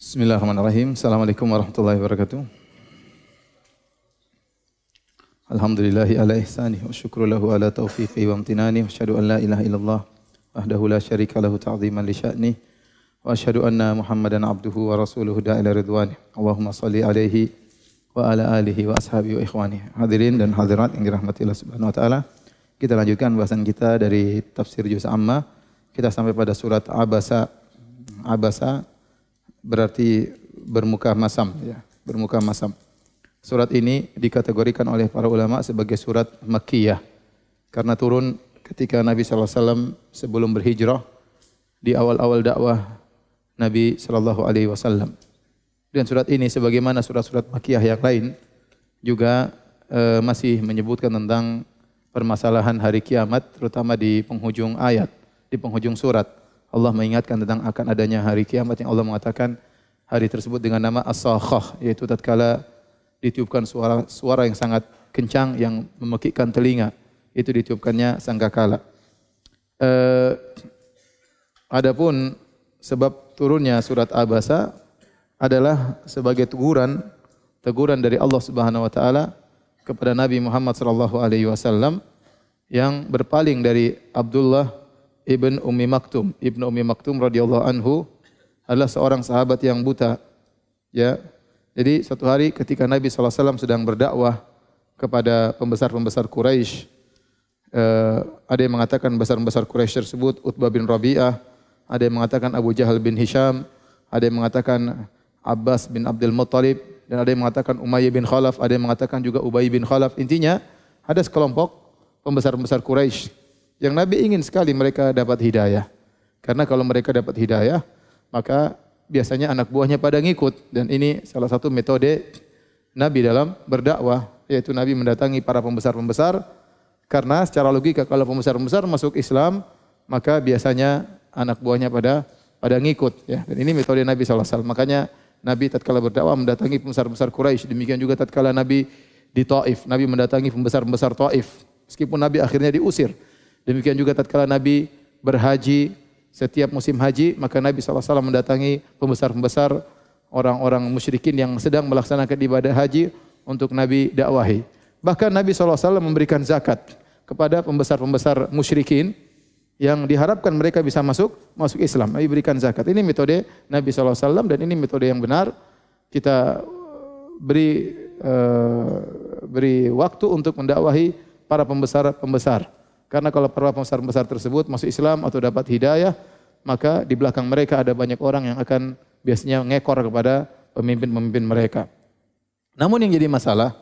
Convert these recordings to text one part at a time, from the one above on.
Bismillahirrahmanirrahim. Assalamualaikum warahmatullahi wabarakatuh. Alhamdulillahi ala ihsanih wa syukru lahu ala taufiqi wa amtinani wa asyhadu an la ilaha illallah wahdahu la syarika lahu ta'ziman li sya'ni wa asyhadu anna Muhammadan abduhu wa rasuluhu da'ila ridwani. Allahumma salli alaihi wa ala alihi wa ashabihi wa ikhwani. Hadirin dan hadirat yang dirahmati Allah Subhanahu wa taala. Kita lanjutkan bahasan kita dari tafsir juz amma. Kita sampai pada surat Abasa. Abasa berarti bermuka masam ya, bermuka masam. Surat ini dikategorikan oleh para ulama sebagai surat Makkiyah karena turun ketika Nabi SAW sebelum berhijrah di awal-awal dakwah Nabi Shallallahu Alaihi Wasallam. Dan surat ini sebagaimana surat-surat Makkiyah yang lain juga e, masih menyebutkan tentang permasalahan hari kiamat terutama di penghujung ayat, di penghujung surat. Allah mengingatkan tentang akan adanya hari kiamat yang Allah mengatakan hari tersebut dengan nama As-Sakhah yaitu tatkala ditiupkan suara suara yang sangat kencang yang memekikkan telinga. Itu ditiupkannya sangkakala. Eh, adapun sebab turunnya surat Abasa adalah sebagai teguran teguran dari Allah Subhanahu wa taala kepada Nabi Muhammad sallallahu alaihi wasallam yang berpaling dari Abdullah ibn Ummi Maktum. Ibnu Ummi Maktum radhiyallahu anhu adalah seorang sahabat yang buta. Ya, jadi satu hari ketika Nabi SAW sedang berdakwah kepada pembesar-pembesar Quraisy, eh, ada yang mengatakan besar-besar Quraisy tersebut Utbah bin Rabi'ah, ada yang mengatakan Abu Jahal bin Hisham, ada yang mengatakan Abbas bin Abdul Muttalib, dan ada yang mengatakan Umayyah bin Khalaf, ada yang mengatakan juga Ubay bin Khalaf. Intinya ada sekelompok pembesar-pembesar Quraisy yang Nabi ingin sekali mereka dapat hidayah. Karena kalau mereka dapat hidayah, maka biasanya anak buahnya pada ngikut. Dan ini salah satu metode Nabi dalam berdakwah yaitu Nabi mendatangi para pembesar-pembesar. Karena secara logika kalau pembesar-pembesar masuk Islam maka biasanya anak buahnya pada pada ngikut ya. Dan ini metode Nabi SAW. Makanya Nabi tatkala berdakwah mendatangi pembesar-pembesar Quraisy. Demikian juga tatkala Nabi di Taif. Nabi mendatangi pembesar-pembesar Taif. Meskipun Nabi akhirnya diusir demikian juga tatkala Nabi berhaji setiap musim haji maka Nabi SAW mendatangi pembesar-pembesar orang-orang musyrikin yang sedang melaksanakan ibadah haji untuk Nabi dakwahi. Bahkan Nabi SAW memberikan zakat kepada pembesar-pembesar musyrikin yang diharapkan mereka bisa masuk masuk Islam. Nabi berikan zakat. Ini metode Nabi SAW dan ini metode yang benar. Kita beri uh, beri waktu untuk mendakwahi para pembesar-pembesar. Karena kalau para pembesar-pembesar tersebut masuk Islam atau dapat hidayah, maka di belakang mereka ada banyak orang yang akan biasanya ngekor kepada pemimpin-pemimpin mereka. Namun yang jadi masalah,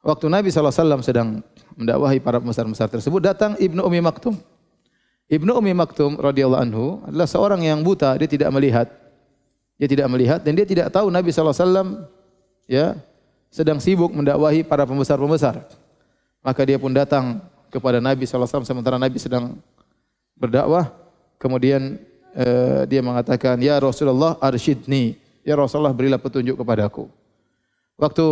waktu Nabi SAW sedang mendakwahi para pembesar-pembesar tersebut, datang Ibnu Umi Maktum. Ibnu Umi Maktum radhiyallahu anhu adalah seorang yang buta, dia tidak melihat. Dia tidak melihat dan dia tidak tahu Nabi SAW ya sedang sibuk mendakwahi para pembesar-pembesar. Maka dia pun datang kepada Nabi SAW sementara Nabi sedang berdakwah. Kemudian uh, dia mengatakan, Ya Rasulullah arsyidni. Ya Rasulullah berilah petunjuk kepadaku. Waktu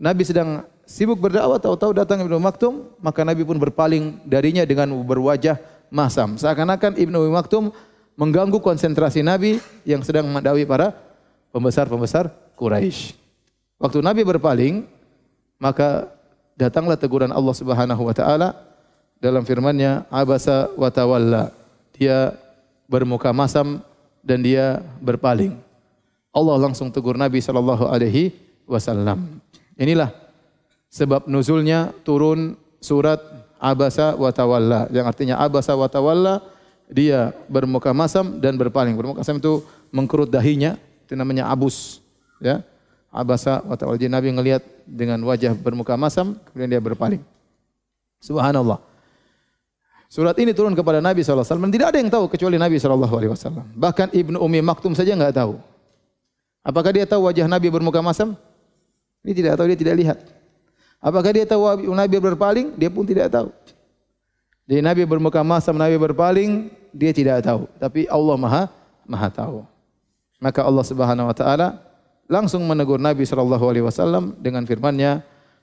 Nabi sedang sibuk berdakwah, tahu-tahu datang Ibnu Maktum, maka Nabi pun berpaling darinya dengan berwajah masam. Seakan-akan Ibnu Maktum mengganggu konsentrasi Nabi yang sedang mendawi para pembesar-pembesar Quraisy. Waktu Nabi berpaling, maka datanglah teguran Allah Subhanahu wa taala dalam firman-Nya abasa wa tawalla. Dia bermuka masam dan dia berpaling. Allah langsung tegur Nabi sallallahu alaihi wasallam. Inilah sebab nuzulnya turun surat abasa wa tawalla yang artinya abasa wa tawalla dia bermuka masam dan berpaling. Bermuka masam itu mengkerut dahinya, itu namanya abus, ya. Abasa wa tawalla. Jadi Nabi ngelihat dengan wajah bermuka masam, kemudian dia berpaling. Subhanallah. Surat ini turun kepada Nabi SAW. Tidak ada yang tahu kecuali Nabi SAW. Bahkan Ibnu Umi Maktum saja enggak tahu. Apakah dia tahu wajah Nabi bermuka masam? Dia tidak tahu, dia tidak lihat. Apakah dia tahu Nabi berpaling? Dia pun tidak tahu. Jadi Nabi bermuka masam, Nabi berpaling, dia tidak tahu. Tapi Allah Maha Maha tahu. Maka Allah Subhanahu wa taala langsung menegur Nabi sallallahu alaihi wasallam dengan firman-Nya,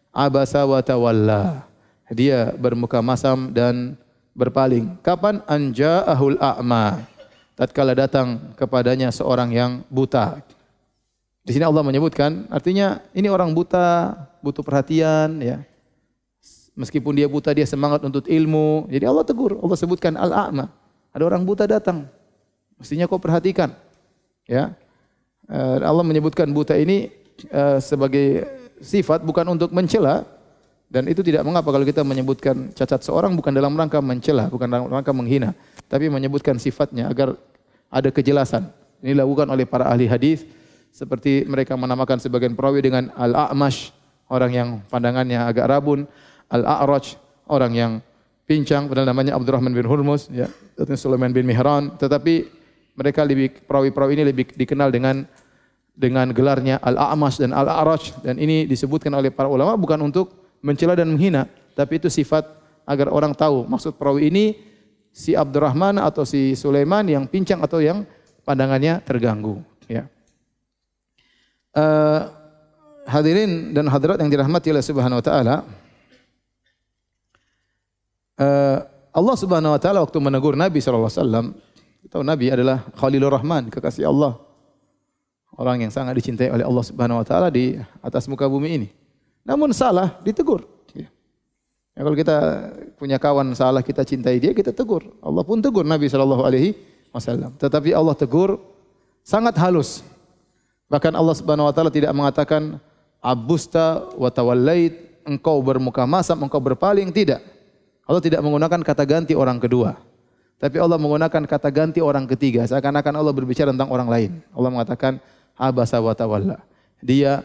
"Abasa wa tawalla." Dia bermuka masam dan berpaling. Kapan anja ahul a'ma? Tatkala datang kepadanya seorang yang buta. Di sini Allah menyebutkan, artinya ini orang buta, butuh perhatian, ya. Meskipun dia buta, dia semangat untuk ilmu. Jadi Allah tegur, Allah sebutkan al-a'ma. Ada orang buta datang, mestinya kau perhatikan. Ya, eh, Allah menyebutkan buta ini eh, sebagai sifat bukan untuk mencela dan itu tidak mengapa kalau kita menyebutkan cacat seorang bukan dalam rangka mencela, bukan dalam rangka menghina, tapi menyebutkan sifatnya agar ada kejelasan. Ini dilakukan oleh para ahli hadis seperti mereka menamakan sebagian perawi dengan al-a'mash, orang yang pandangannya agak rabun, al-a'raj, orang yang pincang, padahal namanya Abdurrahman bin Hurmus, ya, Sulaiman bin Mihran, tetapi mereka lebih perawi-perawi ini lebih dikenal dengan dengan gelarnya al-a'mash dan al-a'raj. Dan ini disebutkan oleh para ulama bukan untuk mencela dan menghina, tapi itu sifat agar orang tahu maksud perawi ini si Abdurrahman atau si Sulaiman yang pincang atau yang pandangannya terganggu, ya. Uh, hadirin dan hadirat yang dirahmati oleh Subhanahu wa taala. Uh, Allah Subhanahu wa taala waktu menegur Nabi sallallahu alaihi wasallam, tahu Nabi adalah Khalilur Rahman, kekasih Allah. Orang yang sangat dicintai oleh Allah Subhanahu wa taala di atas muka bumi ini. Namun salah, ditegur. Ya. Ya, kalau kita punya kawan salah, kita cintai dia, kita tegur. Allah pun tegur Nabi sallallahu alaihi wasallam. Tetapi Allah tegur sangat halus. Bahkan Allah Subhanahu wa taala tidak mengatakan abusta wa tawallait, engkau bermuka masam, engkau berpaling, tidak. Allah tidak menggunakan kata ganti orang kedua. Tapi Allah menggunakan kata ganti orang ketiga. Seakan-akan Allah berbicara tentang orang lain. Allah mengatakan abasa wa tawalla. Dia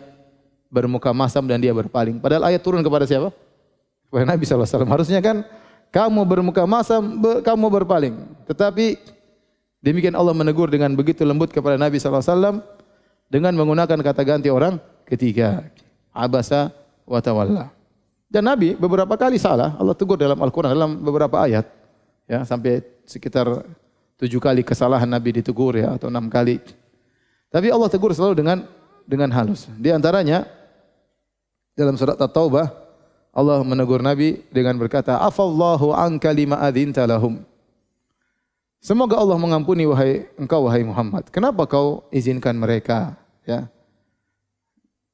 bermuka masam dan dia berpaling. Padahal ayat turun kepada siapa? Kepada Nabi SAW. Harusnya kan kamu bermuka masam, kamu berpaling. Tetapi demikian Allah menegur dengan begitu lembut kepada Nabi SAW dengan menggunakan kata ganti orang ketiga. Abasa wa tawalla. Dan Nabi beberapa kali salah, Allah tegur dalam Al-Quran, dalam beberapa ayat. Ya, sampai sekitar tujuh kali kesalahan Nabi ditegur ya, atau enam kali. Tapi Allah tegur selalu dengan dengan halus. Di antaranya, dalam surat At-Taubah, Allah menegur Nabi dengan berkata, Afallahu anka lima adhinta lahum. Semoga Allah mengampuni wahai engkau wahai Muhammad. Kenapa kau izinkan mereka ya?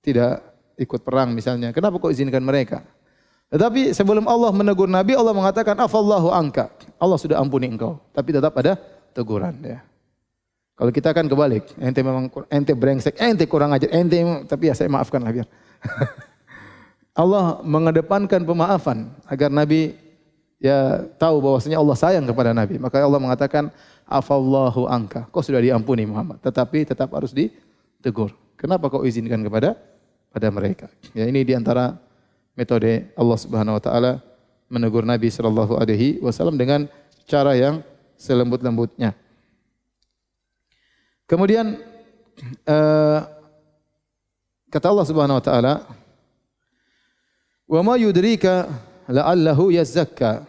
Tidak ikut perang misalnya. Kenapa kau izinkan mereka? Tetapi sebelum Allah menegur Nabi, Allah mengatakan afallahu angka. Allah sudah ampuni engkau. Tapi tetap ada teguran ya. Kalau kita kan kebalik, ente memang ente brengsek, ente kurang ajar, ente tapi ya saya maafkan lah biar. Allah mengedepankan pemaafan agar Nabi ya tahu bahwasanya Allah sayang kepada Nabi. Maka Allah mengatakan afallahu angka. Kau sudah diampuni Muhammad, tetapi tetap harus ditegur. Kenapa kau izinkan kepada pada mereka? Ya ini di antara metode Allah Subhanahu wa taala menegur Nabi sallallahu alaihi wasallam dengan cara yang selembut-lembutnya. Kemudian uh, kata Allah Subhanahu wa taala, "Wa ma yudrika la'allahu yazakka."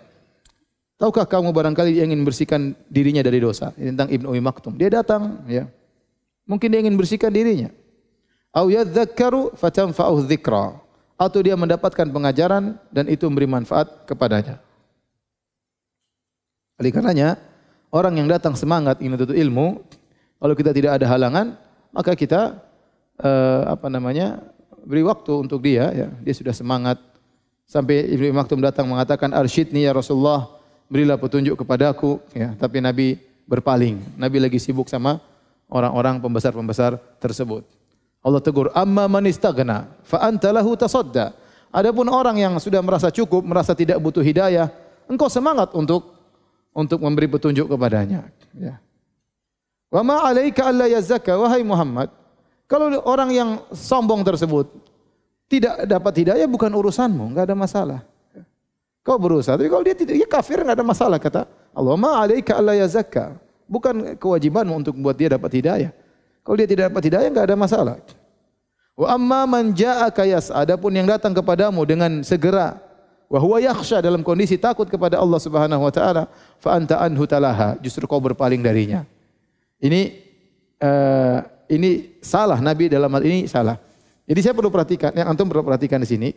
Tahukah kamu barangkali dia ingin bersihkan dirinya dari dosa? Ini tentang Ibnu Umi Maktum. Dia datang, ya. Mungkin dia ingin bersihkan dirinya. Au yadzakkaru fatanfa'uhu dzikra. Atau dia mendapatkan pengajaran dan itu memberi manfaat kepadanya. Oleh karenanya, orang yang datang semangat ingin menuntut ilmu, kalau kita tidak ada halangan, maka kita uh, apa namanya? Beri waktu untuk dia ya. Dia sudah semangat. Sampai Ibnu Maktum datang mengatakan arsyidni ya Rasulullah berilah petunjuk kepadaku. Ya tapi Nabi berpaling. Nabi lagi sibuk sama orang-orang pembesar-pembesar tersebut. Allah tegur amma man istaghna fa anta lahu tasadda. Adapun orang yang sudah merasa cukup merasa tidak butuh hidayah engkau semangat untuk untuk memberi petunjuk kepadanya. Ya. Wa ma alaika alla yazakka wahai Muhammad kalau orang yang sombong tersebut tidak dapat hidayah bukan urusanmu enggak ada masalah Kau berusaha, tapi kalau dia tidak, ya kafir nggak ada masalah kata Allah. Ma alaika alla yazakka. Bukan kewajibanmu untuk membuat dia dapat hidayah. Kalau dia tidak dapat hidayah nggak ada masalah. Wa amma man ja'aka yas'a. Adapun yang datang kepadamu dengan segera wa huwa yakhsha dalam kondisi takut kepada Allah Subhanahu wa taala, fa anta anhu talaha. Justru kau berpaling darinya. Ini uh, ini salah Nabi dalam hal ini salah. Jadi saya perlu perhatikan, yang antum perlu perhatikan di sini.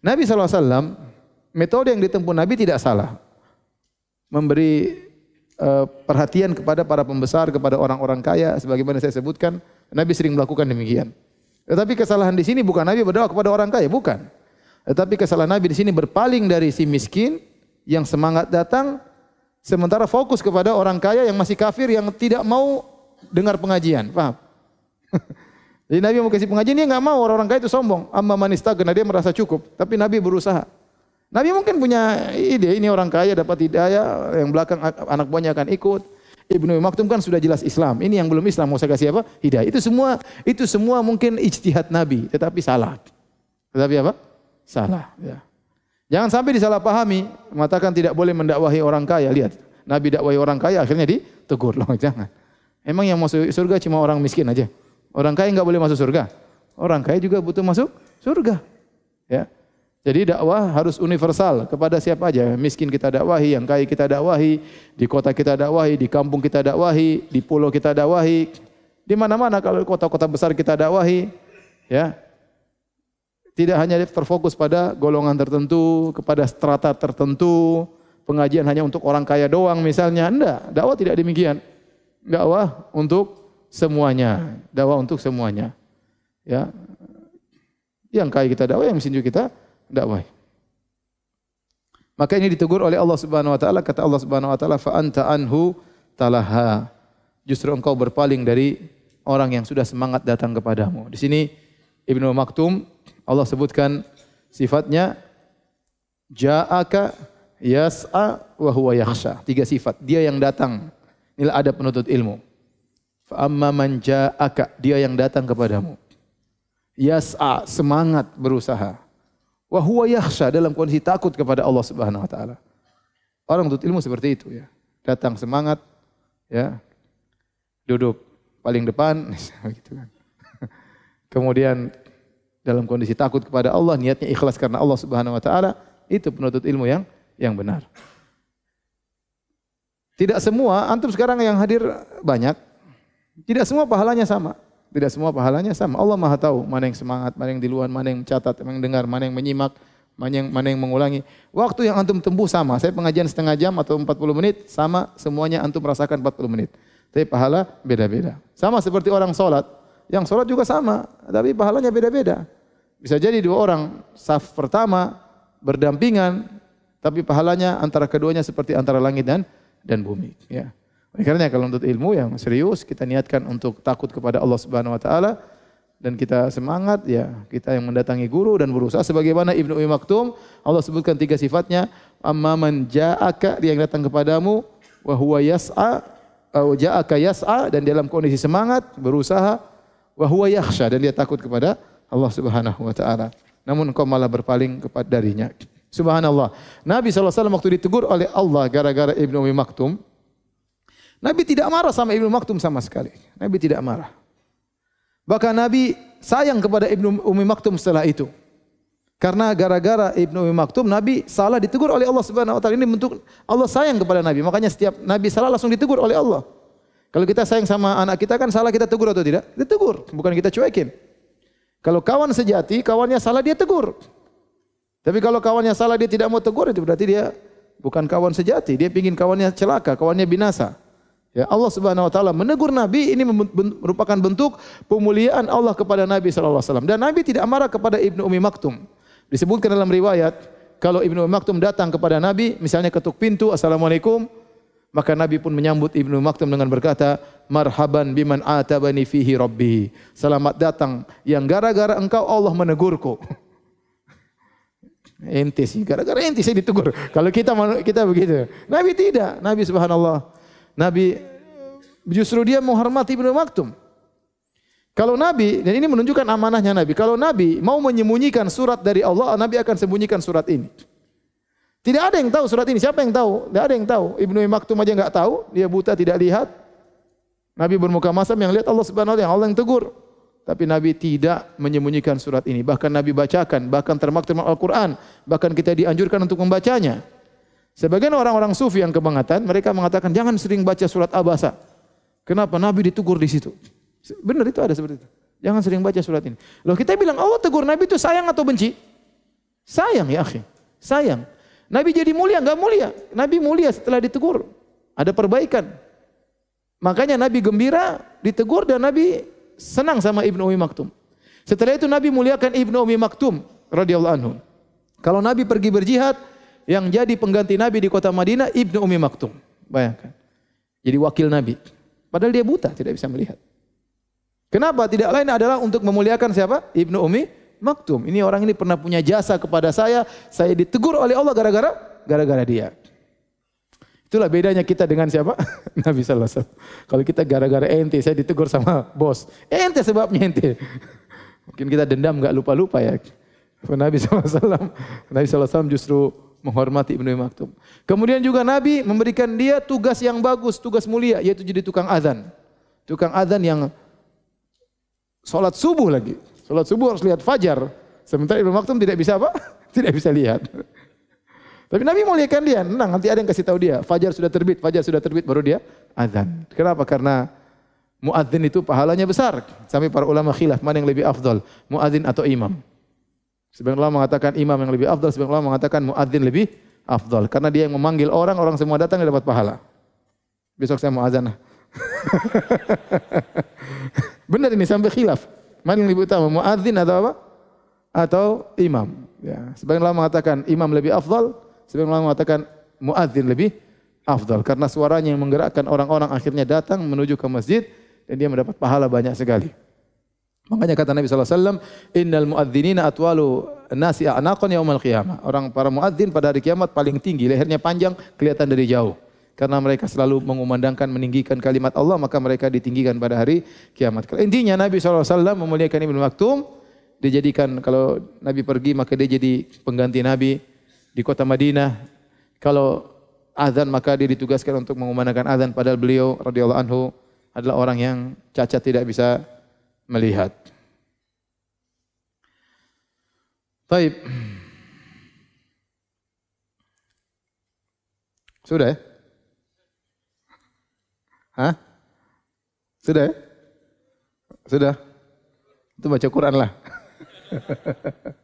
Nabi SAW metode yang ditempuh Nabi tidak salah. Memberi uh, perhatian kepada para pembesar, kepada orang-orang kaya, sebagaimana saya sebutkan, Nabi sering melakukan demikian. Tetapi kesalahan di sini bukan Nabi berdoa kepada orang kaya, bukan. Tetapi kesalahan Nabi di sini berpaling dari si miskin yang semangat datang sementara fokus kepada orang kaya yang masih kafir yang tidak mau dengar pengajian. Paham? Jadi Nabi mau kasih pengajian dia nggak mau orang-orang kaya itu sombong. Amma manista karena dia merasa cukup. Tapi Nabi berusaha. Nabi mungkin punya ide ini orang kaya dapat hidayah yang belakang anak buahnya akan ikut. Ibnu Maktum kan sudah jelas Islam. Ini yang belum Islam mau saya kasih apa? Hidayah. Itu semua itu semua mungkin ijtihad Nabi, tetapi salah. Tetapi apa? Salah. Ya. Jangan sampai disalahpahami, mengatakan tidak boleh mendakwahi orang kaya. Lihat, Nabi dakwahi orang kaya akhirnya ditegur loh, jangan. Emang yang masuk surga cuma orang miskin aja? Orang kaya nggak boleh masuk surga? Orang kaya juga butuh masuk surga. Ya. Jadi dakwah harus universal kepada siapa aja. Miskin kita dakwahi, yang kaya kita dakwahi, di kota kita dakwahi, di kampung kita dakwahi, di pulau kita dakwahi, di mana-mana kalau kota-kota besar kita dakwahi, ya. Tidak hanya terfokus pada golongan tertentu, kepada strata tertentu, pengajian hanya untuk orang kaya doang misalnya. Enggak, dakwah tidak demikian dakwah untuk semuanya, dakwah untuk semuanya. Ya. Yang kaya kita dakwah, yang miskin juga kita dakwah. Maka ini ditegur oleh Allah Subhanahu wa taala, kata Allah Subhanahu wa taala, fa anta anhu talaha. Justru engkau berpaling dari orang yang sudah semangat datang kepadamu. Di sini Ibnu Maktum Allah sebutkan sifatnya ja'aka yas'a wa huwa yakhsha. Tiga sifat. Dia yang datang Inilah ada penuntut ilmu. Fa amma man ja'aka, dia yang datang kepadamu. Yas'a, semangat berusaha. Wa huwa yakhsha dalam kondisi takut kepada Allah Subhanahu wa taala. Orang penuntut ilmu seperti itu ya. Datang semangat ya. Duduk paling depan gitu kan. Kemudian dalam kondisi takut kepada Allah, niatnya ikhlas karena Allah Subhanahu wa taala, itu penuntut ilmu yang yang benar. Tidak semua, antum sekarang yang hadir banyak, tidak semua pahalanya sama. Tidak semua pahalanya sama. Allah Maha tahu mana yang semangat, mana yang di luar, mana yang mencatat, mana yang dengar, mana yang menyimak, mana yang mana yang mengulangi. Waktu yang antum tempuh sama. Saya pengajian setengah jam atau 40 menit sama semuanya antum rasakan 40 menit. Tapi pahala beda-beda. Sama seperti orang sholat. Yang sholat juga sama, tapi pahalanya beda-beda. Bisa jadi dua orang saf pertama berdampingan, tapi pahalanya antara keduanya seperti antara langit dan dan bumi. Ya. Karena kalau untuk ilmu yang serius kita niatkan untuk takut kepada Allah Subhanahu Wa Taala dan kita semangat ya kita yang mendatangi guru dan berusaha sebagaimana Ibnu Umi Maktum Allah sebutkan tiga sifatnya amma man ja'aka dia yang datang kepadamu wa huwa yas'a atau ja'aka yas'a dan dalam kondisi semangat berusaha wa huwa yakhsha dan dia takut kepada Allah Subhanahu wa taala namun engkau malah berpaling kepada darinya Subhanallah. Nabi SAW waktu ditegur oleh Allah gara-gara Ibnu Umi Maktum, Nabi tidak marah sama Ibnu Maktum sama sekali. Nabi tidak marah. Bahkan Nabi sayang kepada Ibnu Umi Maktum setelah itu. Karena gara-gara Ibnu Umi Maktum, Nabi salah ditegur oleh Allah Subhanahu wa taala. Ini bentuk Allah sayang kepada Nabi. Makanya setiap Nabi salah langsung ditegur oleh Allah. Kalau kita sayang sama anak kita kan salah kita tegur atau tidak? Ditegur, bukan kita cuekin. Kalau kawan sejati, kawannya salah dia tegur. Tapi kalau kawannya salah dia tidak mau tegur itu berarti dia bukan kawan sejati. Dia ingin kawannya celaka, kawannya binasa. Ya Allah Subhanahu wa taala menegur Nabi ini merupakan bentuk pemuliaan Allah kepada Nabi sallallahu alaihi wasallam. Dan Nabi tidak marah kepada Ibnu Umi Maktum. Disebutkan dalam riwayat kalau Ibnu Umi Maktum datang kepada Nabi, misalnya ketuk pintu, Assalamualaikum, maka Nabi pun menyambut Ibnu Maktum dengan berkata, Marhaban biman atabani fihi rabbi. Selamat datang yang gara-gara engkau Allah menegurku. Ente sih, gara-gara ente saya ditegur. Kalau kita kita begitu. Nabi tidak. Nabi subhanallah. Nabi justru dia menghormati Ibnu Maktum. Kalau Nabi, dan ini menunjukkan amanahnya Nabi. Kalau Nabi mau menyembunyikan surat dari Allah, Nabi akan sembunyikan surat ini. Tidak ada yang tahu surat ini. Siapa yang tahu? Tidak ada yang tahu. Ibnu Maktum aja nggak tahu. Dia buta tidak lihat. Nabi bermuka masam yang lihat Allah Subhanahu wa taala, Allah yang tegur. Tapi Nabi tidak menyembunyikan surat ini. Bahkan Nabi bacakan, bahkan termaktum Al-Quran. Bahkan kita dianjurkan untuk membacanya. Sebagian orang-orang sufi yang kebangatan, mereka mengatakan jangan sering baca surat Abasa. Kenapa? Nabi ditegur di situ. Benar itu ada seperti itu. Jangan sering baca surat ini. Loh kita bilang, oh tegur Nabi itu sayang atau benci? Sayang ya akhi. Sayang. Nabi jadi mulia, enggak mulia. Nabi mulia setelah ditegur. Ada perbaikan. Makanya Nabi gembira, ditegur dan Nabi senang sama Ibnu Umi Maktum. Setelah itu Nabi muliakan Ibnu Umi Maktum radhiyallahu anhu. Kalau Nabi pergi berjihad, yang jadi pengganti Nabi di kota Madinah Ibnu Umi Maktum. Bayangkan. Jadi wakil Nabi. Padahal dia buta, tidak bisa melihat. Kenapa? Tidak lain adalah untuk memuliakan siapa? Ibnu Umi Maktum. Ini orang ini pernah punya jasa kepada saya, saya ditegur oleh Allah gara-gara gara-gara dia. Itulah bedanya kita dengan siapa? Nabi sallallahu alaihi wasallam. Kalau kita gara-gara ente, saya ditegur sama bos. Ente sebabnya ente. Mungkin kita dendam nggak lupa-lupa ya. Nabi SAW, Nabi SAW justru menghormati Ibnu Maktum. Kemudian juga Nabi memberikan dia tugas yang bagus, tugas mulia, yaitu jadi tukang azan. Tukang azan yang sholat subuh lagi. Sholat subuh harus lihat fajar. Sementara Ibnu Maktum tidak bisa apa? tidak bisa lihat. Tapi Nabi muliakan dia. Tenang, nanti ada yang kasih tahu dia. Fajar sudah terbit, fajar sudah terbit, baru dia azan. Kenapa? Karena muadzin itu pahalanya besar. Sampai para ulama khilaf mana yang lebih afdal, muadzin atau imam. Sebagian ulama mengatakan imam yang lebih afdal, sebagian ulama mengatakan muadzin lebih afdal. Karena dia yang memanggil orang, orang semua datang dan dapat pahala. Besok saya mau azan. Benar ini sampai khilaf. Mana yang lebih utama, muadzin atau apa? Atau imam. Ya. Sebagian ulama mengatakan imam lebih afdal, Sebagian ulama mengatakan muadzin lebih afdal karena suaranya yang menggerakkan orang-orang akhirnya datang menuju ke masjid dan dia mendapat pahala banyak sekali. Makanya kata Nabi wasallam, "Innal muadzinina atwalu nasi a'naqan yaumal qiyamah." Orang para muadzin pada hari kiamat paling tinggi, lehernya panjang, kelihatan dari jauh. Karena mereka selalu mengumandangkan, meninggikan kalimat Allah, maka mereka ditinggikan pada hari kiamat. Intinya Nabi SAW memuliakan Ibnu Maktum, dijadikan kalau Nabi pergi maka dia jadi pengganti Nabi di kota Madinah. Kalau azan maka dia ditugaskan untuk mengumandangkan azan padahal beliau radhiyallahu anhu adalah orang yang cacat tidak bisa melihat. Baik. Sudah ya? Hah? Sudah ya? Sudah? Itu baca Quran lah.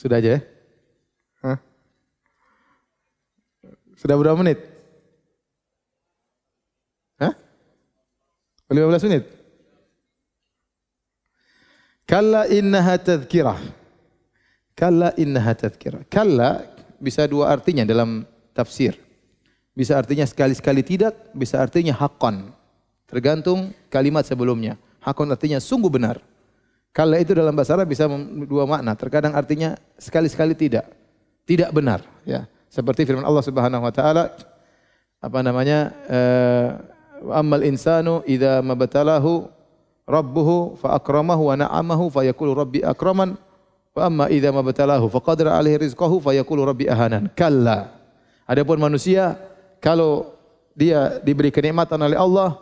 Sudah aja ya? Hah? Sudah berapa menit? Hah? 15 menit? Kalla innaha tadhkirah. Kalla innaha tadhkirah. Kalla bisa dua artinya dalam tafsir. Bisa artinya sekali-sekali tidak, bisa artinya hakon. Tergantung kalimat sebelumnya. Hakon artinya sungguh benar. Kala itu dalam bahasa Arab bisa dua makna. Terkadang artinya sekali-sekali tidak. Tidak benar. Ya. Seperti firman Allah Subhanahu Wa Taala apa namanya? Uh, Amal insanu idza mabtalahu rabbuhu fa akramahu wa na'amahu fa yaqulu rabbi akraman wa amma idza mabtalahu fa qadara alaihi rizqahu fa yaqulu rabbi ahanan. Kalla. Adapun manusia kalau dia diberi kenikmatan oleh Allah,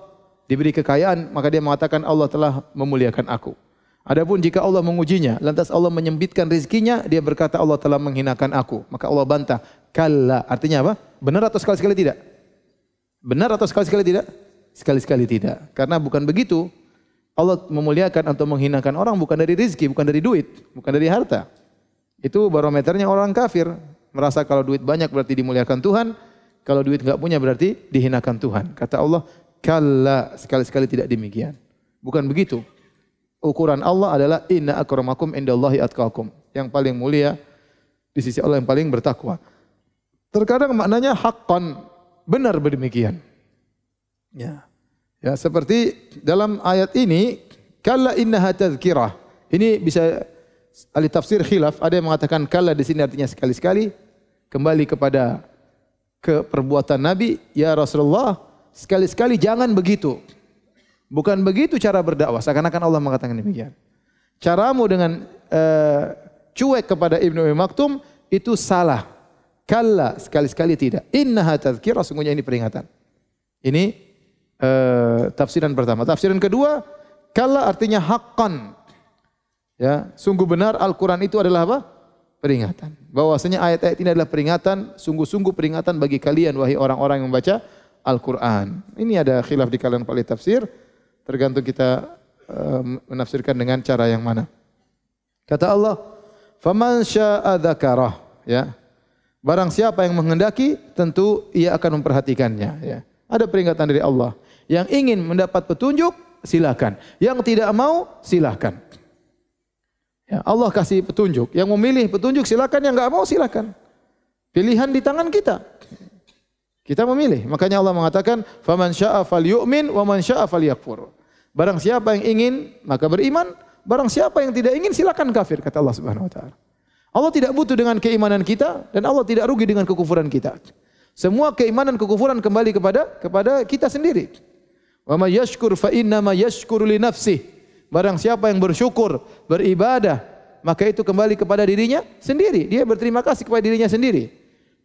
diberi kekayaan, maka dia mengatakan Allah telah memuliakan aku. Adapun jika Allah mengujinya, lantas Allah menyempitkan rezekinya, dia berkata Allah telah menghinakan aku. Maka Allah bantah. Kalla. Artinya apa? Benar atau sekali-sekali tidak? Benar atau sekali-sekali tidak? Sekali-sekali tidak. Karena bukan begitu. Allah memuliakan atau menghinakan orang bukan dari rezeki, bukan dari duit, bukan dari harta. Itu barometernya orang kafir. Merasa kalau duit banyak berarti dimuliakan Tuhan. Kalau duit enggak punya berarti dihinakan Tuhan. Kata Allah, kalla sekali-sekali tidak demikian. Bukan begitu ukuran Allah adalah inna akramakum indallahi atqakum. Yang paling mulia di sisi Allah yang paling bertakwa. Terkadang maknanya haqqan, benar berdemikian. Ya. Ya, seperti dalam ayat ini, kalla innaha tadhkirah. Ini bisa ahli tafsir khilaf, ada yang mengatakan kalla di sini artinya sekali-sekali kembali kepada ke perbuatan Nabi, ya Rasulullah, sekali-sekali jangan begitu. Bukan begitu cara berdakwah. Seakan-akan Allah mengatakan demikian. Caramu dengan uh, cuek kepada Ibnu Maktum itu salah. Kalla sekali-sekali tidak. Innaha tadhkirah sungguhnya ini peringatan. Ini uh, tafsiran pertama. Tafsiran kedua, kalla artinya haqqan. Ya, sungguh benar Al-Qur'an itu adalah apa? Peringatan. Bahwasanya ayat-ayat ini adalah peringatan, sungguh-sungguh peringatan bagi kalian wahai orang-orang yang membaca Al-Qur'an. Ini ada khilaf di kalangan para tafsir. Tergantung kita uh, menafsirkan dengan cara yang mana. Kata Allah, "Faman syaa'a dzakarah." Ya. Barang siapa yang menghendaki, tentu ia akan memperhatikannya, ya. Ada peringatan dari Allah. Yang ingin mendapat petunjuk, silakan. Yang tidak mau, silakan. Ya, Allah kasih petunjuk. Yang memilih petunjuk silakan, yang enggak mau silakan. Pilihan di tangan kita. Kita memilih. Makanya Allah mengatakan, "Faman syaa'a falyu'min wa man syaa'a falyakfur." Barang siapa yang ingin maka beriman, barang siapa yang tidak ingin silakan kafir kata Allah Subhanahu wa taala. Allah tidak butuh dengan keimanan kita dan Allah tidak rugi dengan kekufuran kita. Semua keimanan kekufuran kembali kepada kepada kita sendiri. Wa may yashkur fa inna ma yashkuru li nafsih. Barang siapa yang bersyukur, beribadah, maka itu kembali kepada dirinya sendiri. Dia berterima kasih kepada dirinya sendiri.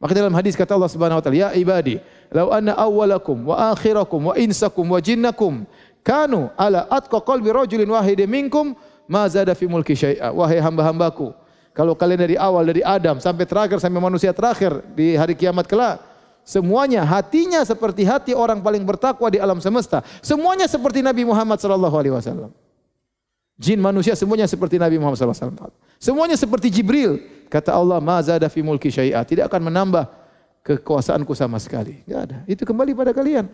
Maka dalam hadis kata Allah Subhanahu wa taala, "Ya ibadi, law anna awwalakum wa akhirakum wa insakum wa jinnakum kanu ala atqa qalbi rajulin wahidin minkum ma zada fi mulki syai'a." Wahai hamba-hambaku, kalau kalian dari awal dari Adam sampai terakhir sampai manusia terakhir di hari kiamat kelak Semuanya hatinya seperti hati orang paling bertakwa di alam semesta. Semuanya seperti Nabi Muhammad sallallahu alaihi wasallam. Jin manusia semuanya seperti Nabi Muhammad sallallahu alaihi wasallam. Semuanya seperti Jibril. Kata Allah, "Ma zada fi mulki syai'a." Tidak akan menambah kekuasaanku sama sekali. Enggak ada. Itu kembali pada kalian.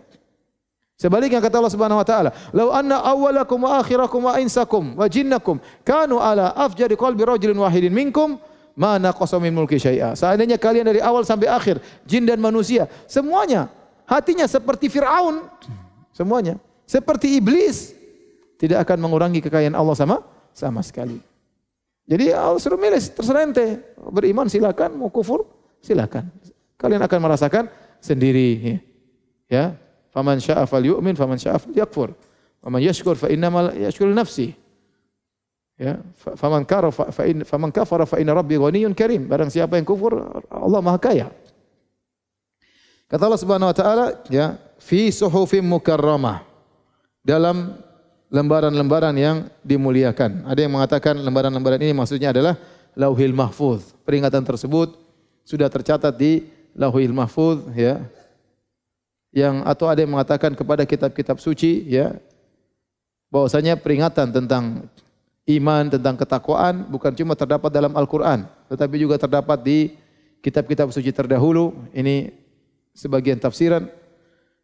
Sebaliknya kata Allah Subhanahu wa taala, "Lau anna awwalakum wa akhirakum wa insakum wa jinnakum kanu ala afjari qalbi rajulin wahidin minkum mana qasamin mulki syai'a. Seandainya kalian dari awal sampai akhir, jin dan manusia, semuanya hatinya seperti Firaun, semuanya seperti iblis, tidak akan mengurangi kekayaan Allah sama sama sekali. Jadi Allah suruh milih terserah ente, beriman silakan, mau kufur silakan. Kalian akan merasakan sendiri ya. Faman syaa'a falyu'min, faman syaa'a falyakfur. Faman yashkur fa innamal yashkur nafsi. Ya, faman kafara fa in faman kafara fa inna rabbi ghaniyyun karim. Barang siapa yang kufur, Allah Maha Kaya. Kata Allah Subhanahu wa taala, ya, fi suhufim mukarramah. Dalam lembaran-lembaran yang dimuliakan. Ada yang mengatakan lembaran-lembaran ini maksudnya adalah Lauhil Mahfuz. Peringatan tersebut sudah tercatat di Lauhil Mahfuz ya. Yang atau ada yang mengatakan kepada kitab-kitab suci ya bahwasanya peringatan tentang iman, tentang ketakwaan bukan cuma terdapat dalam Al-Quran, tetapi juga terdapat di kitab-kitab suci terdahulu. Ini sebagian tafsiran.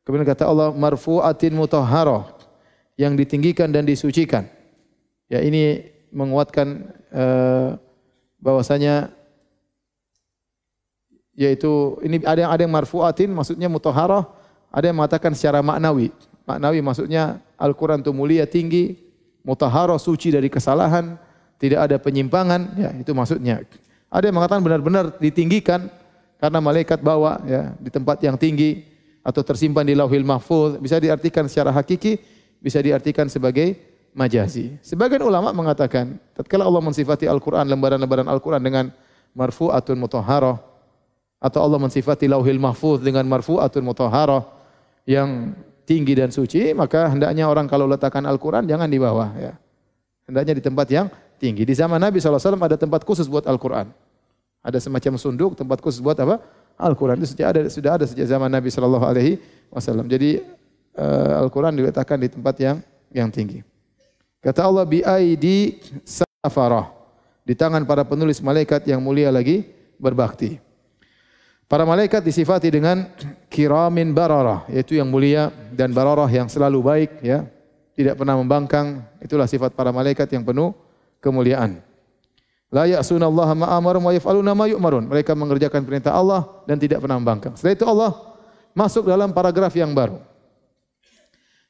Kemudian kata Allah, marfu'atin mutahharah, yang ditinggikan dan disucikan. Ya ini menguatkan uh, bahwasanya yaitu ini ada yang ada yang marfu'atin maksudnya mutahharah, ada yang mengatakan secara maknawi. Maknawi maksudnya Al-Qur'an itu mulia tinggi, mutahara suci dari kesalahan, tidak ada penyimpangan, ya itu maksudnya. Ada yang mengatakan benar-benar ditinggikan karena malaikat bawa ya di tempat yang tinggi atau tersimpan di Lauhil Mahfuz, bisa diartikan secara hakiki, bisa diartikan sebagai majazi. Sebagian ulama mengatakan, tatkala Allah mensifati Al-Qur'an lembaran-lembaran Al-Qur'an dengan marfu'atun mutahharah atau Allah mensifati Lauhil Mahfuz dengan marfu'atun mutahharah yang tinggi dan suci, maka hendaknya orang kalau letakkan Al-Quran jangan di bawah. Ya. Hendaknya di tempat yang tinggi. Di zaman Nabi SAW ada tempat khusus buat Al-Quran. Ada semacam sunduk, tempat khusus buat apa? Al-Quran. Itu sudah ada, sudah ada sejak zaman Nabi SAW. Jadi uh, Al-Quran diletakkan di tempat yang yang tinggi. Kata Allah bi aidi safarah. Di tangan para penulis malaikat yang mulia lagi berbakti. Para malaikat disifati dengan kiramin bararah, yaitu yang mulia dan bararah yang selalu baik, ya. Tidak pernah membangkang. Itulah sifat para malaikat yang penuh kemuliaan. La ya'suna Allah ma amarum wa yaf'aluna ma yu'marun. Mereka mengerjakan perintah Allah dan tidak pernah membangkang. Setelah itu Allah masuk dalam paragraf yang baru.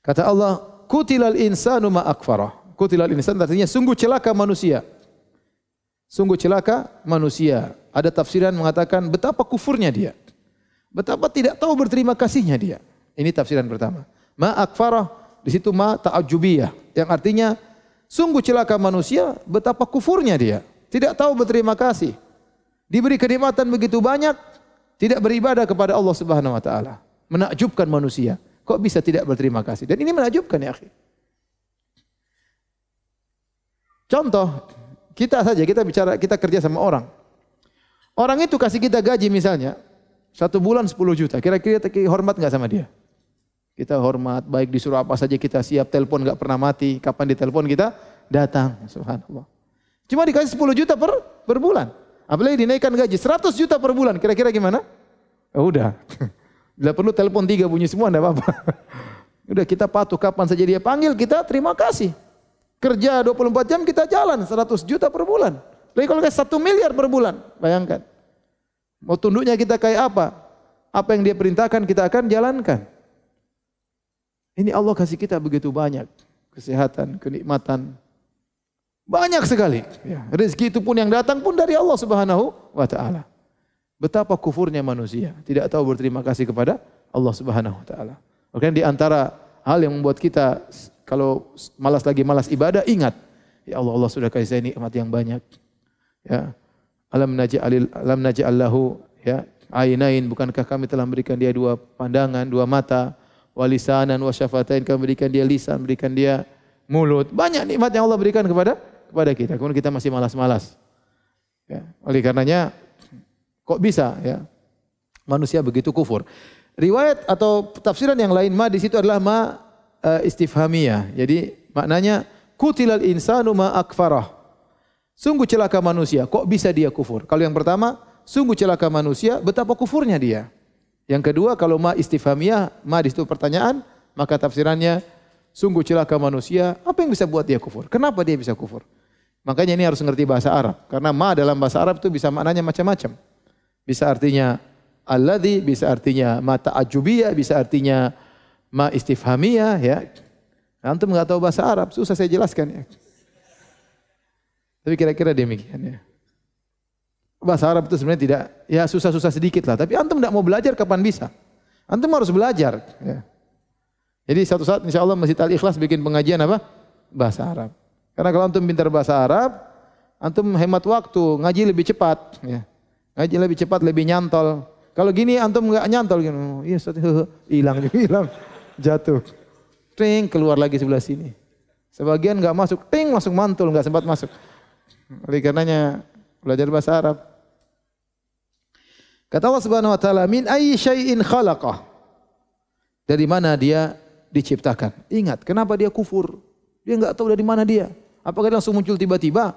Kata Allah, kutilal insanu ma akfarah. Kutilal insan artinya sungguh celaka manusia. Sungguh celaka manusia ada tafsiran mengatakan betapa kufurnya dia. Betapa tidak tahu berterima kasihnya dia. Ini tafsiran pertama. Ma akfarah di situ ma ta'ajubiyah yang artinya sungguh celaka manusia betapa kufurnya dia. Tidak tahu berterima kasih. Diberi kenikmatan begitu banyak tidak beribadah kepada Allah Subhanahu wa taala. Menakjubkan manusia. Kok bisa tidak berterima kasih? Dan ini menakjubkan ya, akhi. Contoh, kita saja kita bicara kita kerja sama orang. Orang itu kasih kita gaji misalnya, satu bulan 10 juta. Kira-kira kita hormat nggak sama dia? Kita hormat, baik disuruh apa saja kita siap, telepon nggak pernah mati. Kapan ditelepon kita datang. Subhanallah. Cuma dikasih 10 juta per, per bulan. Apalagi dinaikkan gaji 100 juta per bulan. Kira-kira gimana? Oh, udah. Bila perlu telepon tiga bunyi semua enggak apa-apa. Udah kita patuh kapan saja dia panggil, kita terima kasih. Kerja 24 jam kita jalan 100 juta per bulan. Tapi kalau kayak 1 miliar per bulan, bayangkan. Mau tunduknya kita kayak apa? Apa yang dia perintahkan kita akan jalankan. Ini Allah kasih kita begitu banyak. Kesehatan, kenikmatan. Banyak sekali. Ya, rezeki itu pun yang datang pun dari Allah subhanahu wa ta'ala. Betapa kufurnya manusia. Tidak tahu berterima kasih kepada Allah subhanahu wa ta'ala. Makanya di antara hal yang membuat kita kalau malas lagi malas ibadah, ingat. Ya Allah, Allah sudah kasih saya nikmat yang banyak. Ya. Alam naj'alil alam naj'allahu ya ainain bukankah kami telah memberikan dia dua pandangan, dua mata, walisanan wa syafatain kami berikan dia lisan, berikan dia mulut. Banyak nikmat yang Allah berikan kepada kepada kita. Kemudian kita masih malas-malas. Ya. Oleh karenanya kok bisa ya manusia begitu kufur. Riwayat atau tafsiran yang lain ma di situ adalah ma uh, istifhamiyah. Jadi maknanya kutilal insanu ma akfarah. Sungguh celaka manusia, kok bisa dia kufur? Kalau yang pertama, sungguh celaka manusia, betapa kufurnya dia. Yang kedua, kalau ma istifhamiyah, ma di situ pertanyaan, maka tafsirannya sungguh celaka manusia, apa yang bisa buat dia kufur? Kenapa dia bisa kufur? Makanya ini harus mengerti bahasa Arab. Karena ma dalam bahasa Arab itu bisa maknanya macam-macam. Bisa artinya alladhi, bisa artinya mata ajubiyah, bisa artinya ma istifhamiyah ya. Antum nggak tahu bahasa Arab, susah saya jelaskan ya. Tapi kira-kira demikian ya. Bahasa Arab itu sebenarnya tidak ya susah-susah sedikit lah, tapi antum tidak mau belajar kapan bisa? Antum harus belajar ya. Jadi satu saat insya Allah Masjid Al Ikhlas bikin pengajian apa? Bahasa Arab. Karena kalau antum pintar bahasa Arab, antum hemat waktu, ngaji lebih cepat ya. Ngaji lebih cepat, lebih nyantol. Kalau gini antum nggak nyantol gitu. Iya, hilang juga hilang jatuh. Ting keluar lagi sebelah sini. Sebagian nggak masuk, ting masuk mantul nggak sempat masuk. Oleh karenanya belajar bahasa Arab. Kata Allah Subhanahu wa taala, "Min ayyi syai'in khalaqah?" Dari mana dia diciptakan? Ingat, kenapa dia kufur? Dia nggak tahu dari mana dia. Apakah dia langsung muncul tiba-tiba?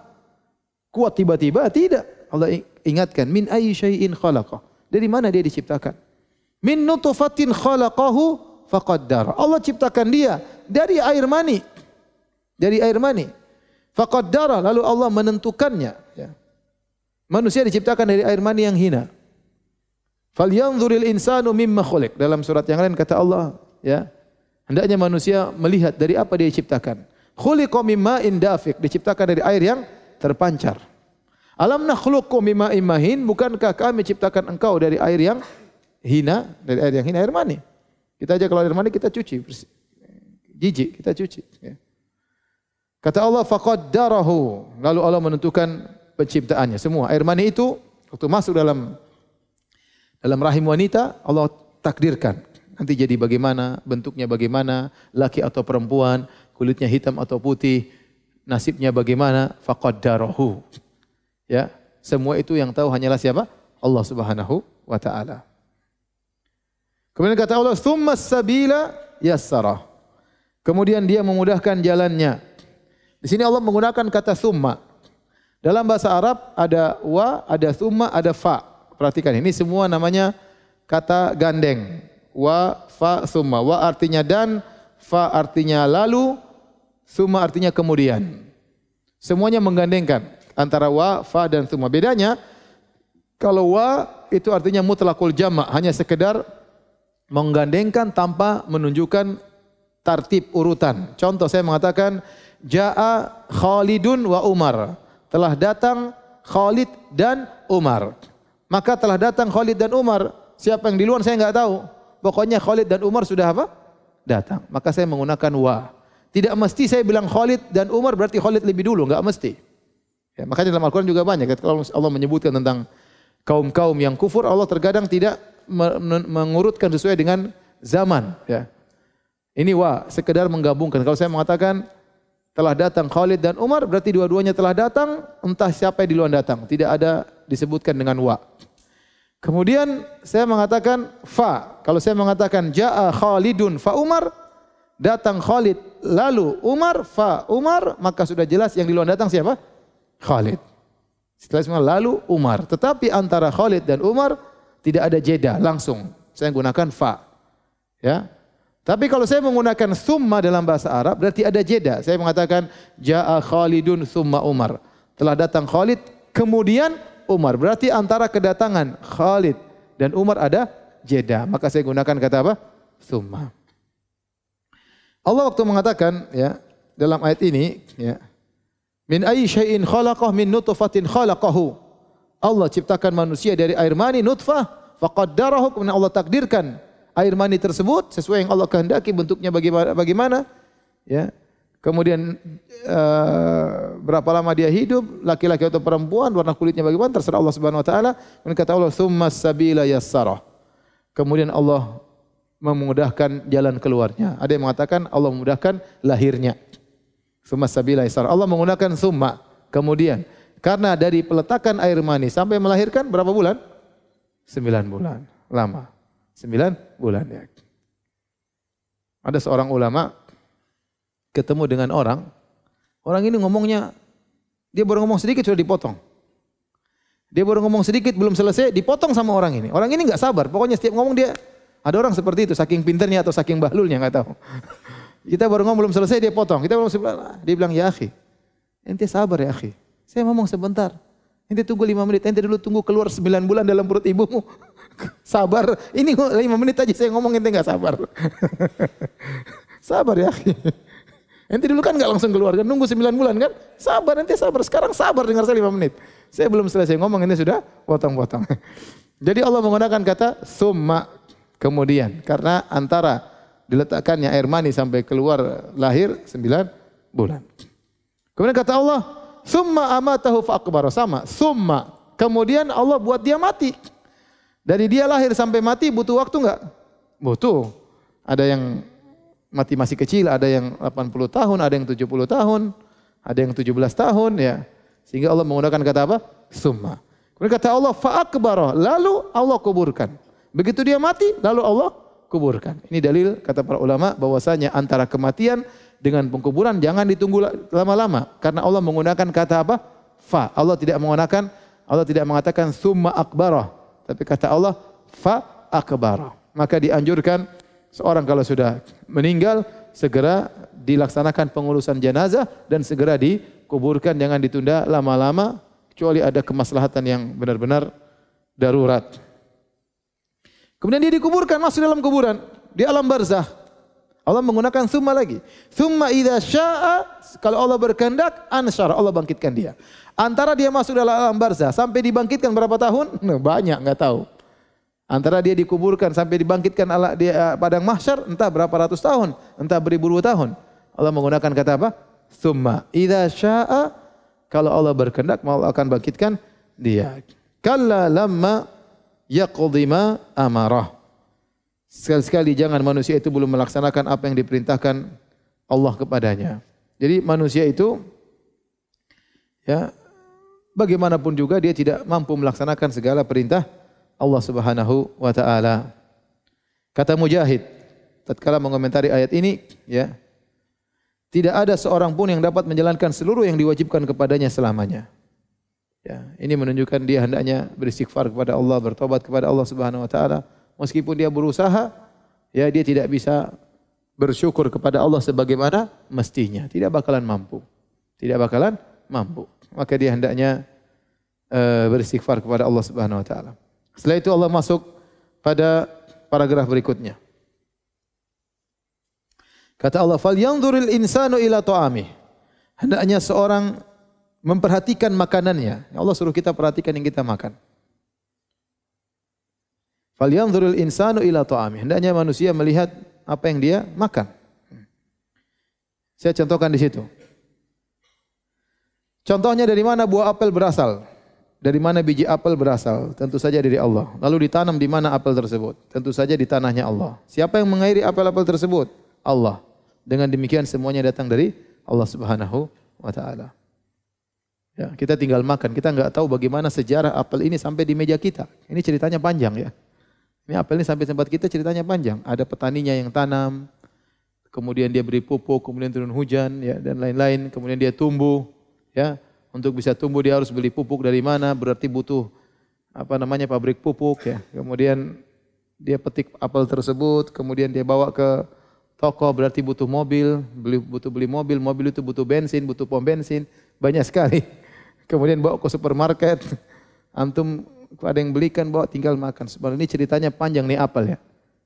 Kuat tiba-tiba? Tidak. Allah ingatkan, "Min ayyi syai'in khalaqah?" Dari mana dia diciptakan? Min nutfatin khalaqahu faqaddar. Allah ciptakan dia dari air mani. Dari air mani. Faqaddara lalu Allah menentukannya ya. Manusia diciptakan dari air mani yang hina. Falyanzuril insanu mimma khuliq. Dalam surat yang lain kata Allah, ya. Hendaknya manusia melihat dari apa dia diciptakan. Khuliqa mimma indafik, diciptakan dari air yang terpancar. Alam nakhluqu mimma imahin, bukankah kami ciptakan engkau dari air yang hina, dari air yang hina, air mani. Kita aja kalau air mani kita cuci, jijik kita cuci. Ya. Kata Allah faqaddarahu. Lalu Allah menentukan penciptaannya semua. Air mani itu waktu masuk dalam dalam rahim wanita Allah takdirkan nanti jadi bagaimana, bentuknya bagaimana, laki atau perempuan, kulitnya hitam atau putih, nasibnya bagaimana, faqaddarahu. Ya, semua itu yang tahu hanyalah siapa? Allah Subhanahu wa taala. Kemudian kata Allah, "Tsumma sabila yassara." Kemudian dia memudahkan jalannya. Di sini Allah menggunakan kata summa. Dalam bahasa Arab ada wa, ada summa, ada fa. Perhatikan ini semua namanya kata gandeng. Wa, fa, summa. Wa artinya dan, fa artinya lalu, summa artinya kemudian. Semuanya menggandengkan antara wa, fa dan summa. Bedanya kalau wa itu artinya mutlakul jama, hanya sekedar menggandengkan tanpa menunjukkan tartib urutan. Contoh saya mengatakan jaa Khalidun wa Umar. Telah datang Khalid dan Umar. Maka telah datang Khalid dan Umar. Siapa yang di luar saya enggak tahu. Pokoknya Khalid dan Umar sudah apa? Datang. Maka saya menggunakan wa. Tidak mesti saya bilang Khalid dan Umar berarti Khalid lebih dulu, enggak mesti. Ya, makanya dalam Al-Quran juga banyak. Kalau Allah menyebutkan tentang kaum-kaum yang kufur, Allah terkadang tidak mengurutkan sesuai dengan zaman. Ya. Ini wa, sekedar menggabungkan. Kalau saya mengatakan telah datang Khalid dan Umar, berarti dua-duanya telah datang, entah siapa yang di luar datang. Tidak ada disebutkan dengan wa. Kemudian saya mengatakan fa. Kalau saya mengatakan jaa Khalidun fa Umar, datang Khalid lalu Umar fa Umar, maka sudah jelas yang di luar datang siapa? Khalid. Setelah semua lalu Umar. Tetapi antara Khalid dan Umar tidak ada jeda, langsung. Saya gunakan fa. Ya. Tapi kalau saya menggunakan summa dalam bahasa Arab berarti ada jeda. Saya mengatakan jaa Khalidun summa Umar. Telah datang Khalid kemudian Umar. Berarti antara kedatangan Khalid dan Umar ada jeda. Maka saya gunakan kata apa? Summa. Allah waktu mengatakan ya dalam ayat ini ya min ayyi syai'in khalaqah min nutfatin khalaqahu. Allah ciptakan manusia dari air mani nutfah faqaddarahu kemudian Allah takdirkan air mani tersebut sesuai yang Allah kehendaki bentuknya bagaimana bagaimana ya. Kemudian uh, berapa lama dia hidup laki-laki atau perempuan warna kulitnya bagaimana terserah Allah Subhanahu wa taala. Kemudian kata Allah summa sabila yassara. Kemudian Allah memudahkan jalan keluarnya. Ada yang mengatakan Allah memudahkan lahirnya summa sabila yassara Allah menggunakan summa kemudian karena dari peletakan air mani sampai melahirkan berapa bulan? Sembilan bulan. Lama. Sembilan bulan ya. Ada seorang ulama ketemu dengan orang, orang ini ngomongnya, dia baru ngomong sedikit sudah dipotong. Dia baru ngomong sedikit belum selesai, dipotong sama orang ini. Orang ini nggak sabar, pokoknya setiap ngomong dia, ada orang seperti itu, saking pinternya atau saking bahlulnya nggak tahu. Kita baru ngomong belum selesai dia potong. Kita belum selesai, dia bilang ya akhi, ente sabar ya akhi. Saya ngomong sebentar. Ente tunggu lima menit, ente dulu tunggu keluar sembilan bulan dalam perut ibumu. sabar, ini lima menit aja saya ngomong ente nggak sabar. sabar ya. Ente dulu kan nggak langsung keluar kan, nunggu sembilan bulan kan? Sabar, ente sabar. Sekarang sabar dengar saya lima menit. Saya belum selesai ngomong, ini sudah potong-potong. Jadi Allah menggunakan kata summa kemudian. Karena antara diletakkannya air mani sampai keluar lahir sembilan bulan. Kemudian kata Allah, Summa amatahu fa'akbar. Sama. Summa. Kemudian Allah buat dia mati. Dari dia lahir sampai mati butuh waktu enggak? Butuh. Ada yang mati masih kecil, ada yang 80 tahun, ada yang 70 tahun, ada yang 17 tahun ya. Sehingga Allah menggunakan kata apa? Summa. Kemudian kata Allah fa'akbar. Lalu Allah kuburkan. Begitu dia mati, lalu Allah kuburkan. Ini dalil kata para ulama bahwasanya antara kematian dengan pengkuburan jangan ditunggu lama-lama karena Allah menggunakan kata apa? Fa. Allah tidak menggunakan Allah tidak mengatakan summa akbarah, tapi kata Allah fa akbarah. Maka dianjurkan seorang kalau sudah meninggal segera dilaksanakan pengurusan jenazah dan segera dikuburkan jangan ditunda lama-lama kecuali ada kemaslahatan yang benar-benar darurat. Kemudian dia dikuburkan masuk dalam kuburan di alam barzah. Allah menggunakan summa lagi. Summa idza syaa kalau Allah berkehendak ansyara Allah bangkitkan dia. Antara dia masuk dalam alam barzah sampai dibangkitkan berapa tahun? Nah, banyak nggak tahu. Antara dia dikuburkan sampai dibangkitkan ala dia eh, padang mahsyar entah berapa ratus tahun, entah beribu-ribu tahun. Allah menggunakan kata apa? Summa idza syaa kalau Allah berkehendak Allah akan bangkitkan dia. Kalla lamma yaqdi ma amarah. Sekali-sekali jangan manusia itu belum melaksanakan apa yang diperintahkan Allah kepadanya. Jadi manusia itu ya bagaimanapun juga dia tidak mampu melaksanakan segala perintah Allah Subhanahu wa taala. Kata Mujahid tatkala mengomentari ayat ini ya tidak ada seorang pun yang dapat menjalankan seluruh yang diwajibkan kepadanya selamanya. Ya, ini menunjukkan dia hendaknya beristighfar kepada Allah, bertobat kepada Allah Subhanahu wa taala meskipun dia berusaha, ya dia tidak bisa bersyukur kepada Allah sebagaimana mestinya. Tidak bakalan mampu. Tidak bakalan mampu. Maka dia hendaknya uh, beristighfar kepada Allah Subhanahu wa taala. Setelah itu Allah masuk pada paragraf berikutnya. Kata Allah, "Fal yanzuril insanu ila ta'amih." Hendaknya seorang memperhatikan makanannya. Allah suruh kita perhatikan yang kita makan. Falyanzurul insanu ila ta'ami. Hendaknya manusia melihat apa yang dia makan. Saya contohkan di situ. Contohnya dari mana buah apel berasal? Dari mana biji apel berasal? Tentu saja dari Allah. Lalu ditanam di mana apel tersebut? Tentu saja di tanahnya Allah. Siapa yang mengairi apel-apel tersebut? Allah. Dengan demikian semuanya datang dari Allah Subhanahu wa taala. Ya, kita tinggal makan, kita nggak tahu bagaimana sejarah apel ini sampai di meja kita. Ini ceritanya panjang ya. Ini apel ini sampai tempat kita ceritanya panjang. Ada petaninya yang tanam, kemudian dia beri pupuk, kemudian turun hujan, ya dan lain-lain. Kemudian dia tumbuh, ya. Untuk bisa tumbuh dia harus beli pupuk dari mana? Berarti butuh apa namanya pabrik pupuk, ya. Kemudian dia petik apel tersebut, kemudian dia bawa ke toko berarti butuh mobil, beli, butuh beli mobil, mobil itu butuh bensin, butuh pom bensin, banyak sekali. Kemudian bawa ke supermarket, antum ada yang belikan bawa tinggal makan. Sebenarnya ini ceritanya panjang nih apal ya.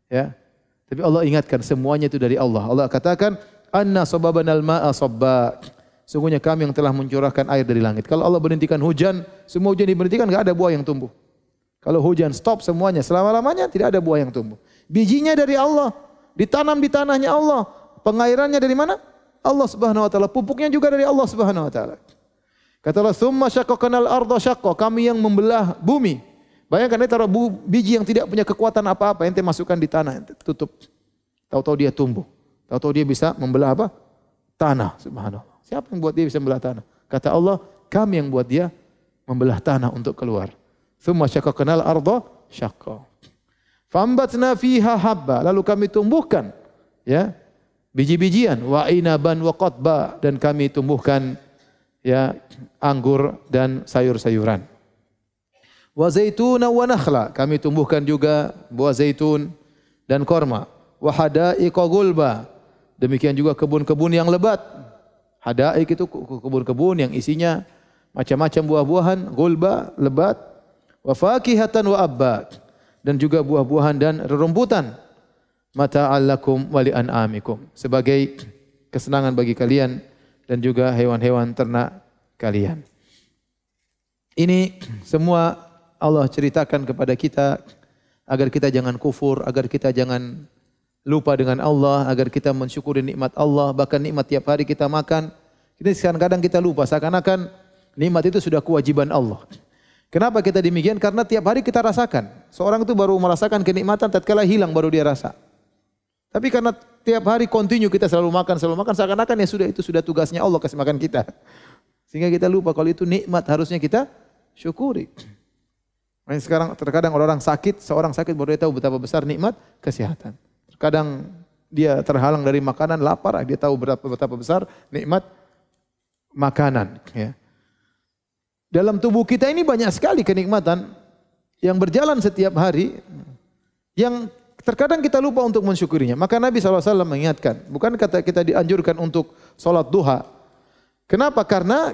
Ya. Tapi Allah ingatkan semuanya itu dari Allah. Allah katakan, "Anna sababanal ma'a sabba." Sungguhnya kami yang telah mencurahkan air dari langit. Kalau Allah berhentikan hujan, semua hujan diberhentikan, enggak ada buah yang tumbuh. Kalau hujan stop semuanya, selama-lamanya tidak ada buah yang tumbuh. Bijinya dari Allah, ditanam di tanahnya Allah. Pengairannya dari mana? Allah Subhanahu wa taala. Pupuknya juga dari Allah Subhanahu wa taala. Kata Allah, "Tsumma syaqqaqnal arda syaqqa." Kami yang membelah bumi. Bayangkan ini taruh biji yang tidak punya kekuatan apa-apa, ente masukkan di tanah, ente tutup. Tahu-tahu dia tumbuh. Tahu-tahu dia bisa membelah apa? Tanah, subhanallah. Siapa yang buat dia bisa membelah tanah? Kata Allah, kami yang buat dia membelah tanah untuk keluar. Thumma syaqqaqnal arda syaqqa. Fambatna fiha habba. Lalu kami tumbuhkan ya biji-bijian wa inaban wa qatba dan kami tumbuhkan ya anggur dan sayur-sayuran. Wa zaituna wa nakhla. Kami tumbuhkan juga buah zaitun dan korma. Wa hadaiqa gulba. Demikian juga kebun-kebun yang lebat. Hadaik itu kebun-kebun yang isinya macam-macam buah-buahan, gulba, lebat, wa fakihatan wa abba dan juga buah-buahan dan rerumputan. Mata'allakum wa li'an'amikum sebagai kesenangan bagi kalian dan juga hewan-hewan ternak kalian. Ini semua Allah ceritakan kepada kita agar kita jangan kufur, agar kita jangan lupa dengan Allah, agar kita mensyukuri nikmat Allah, bahkan nikmat tiap hari kita makan. Kita kadang-kadang kita lupa seakan-akan nikmat itu sudah kewajiban Allah. Kenapa kita demikian? Karena tiap hari kita rasakan. Seorang itu baru merasakan kenikmatan tatkala hilang baru dia rasa. Tapi karena tiap hari kontinu kita selalu makan, selalu makan seakan-akan ya sudah itu sudah tugasnya Allah kasih makan kita. Sehingga kita lupa kalau itu nikmat harusnya kita syukuri. Nah, sekarang terkadang orang sakit, seorang sakit baru dia tahu betapa besar nikmat kesehatan. Kadang dia terhalang dari makanan, lapar, dia tahu berapa betapa besar nikmat makanan. Ya. Dalam tubuh kita ini banyak sekali kenikmatan yang berjalan setiap hari, yang terkadang kita lupa untuk mensyukurinya. Maka Nabi SAW mengingatkan, bukan kata kita dianjurkan untuk sholat duha. Kenapa? Karena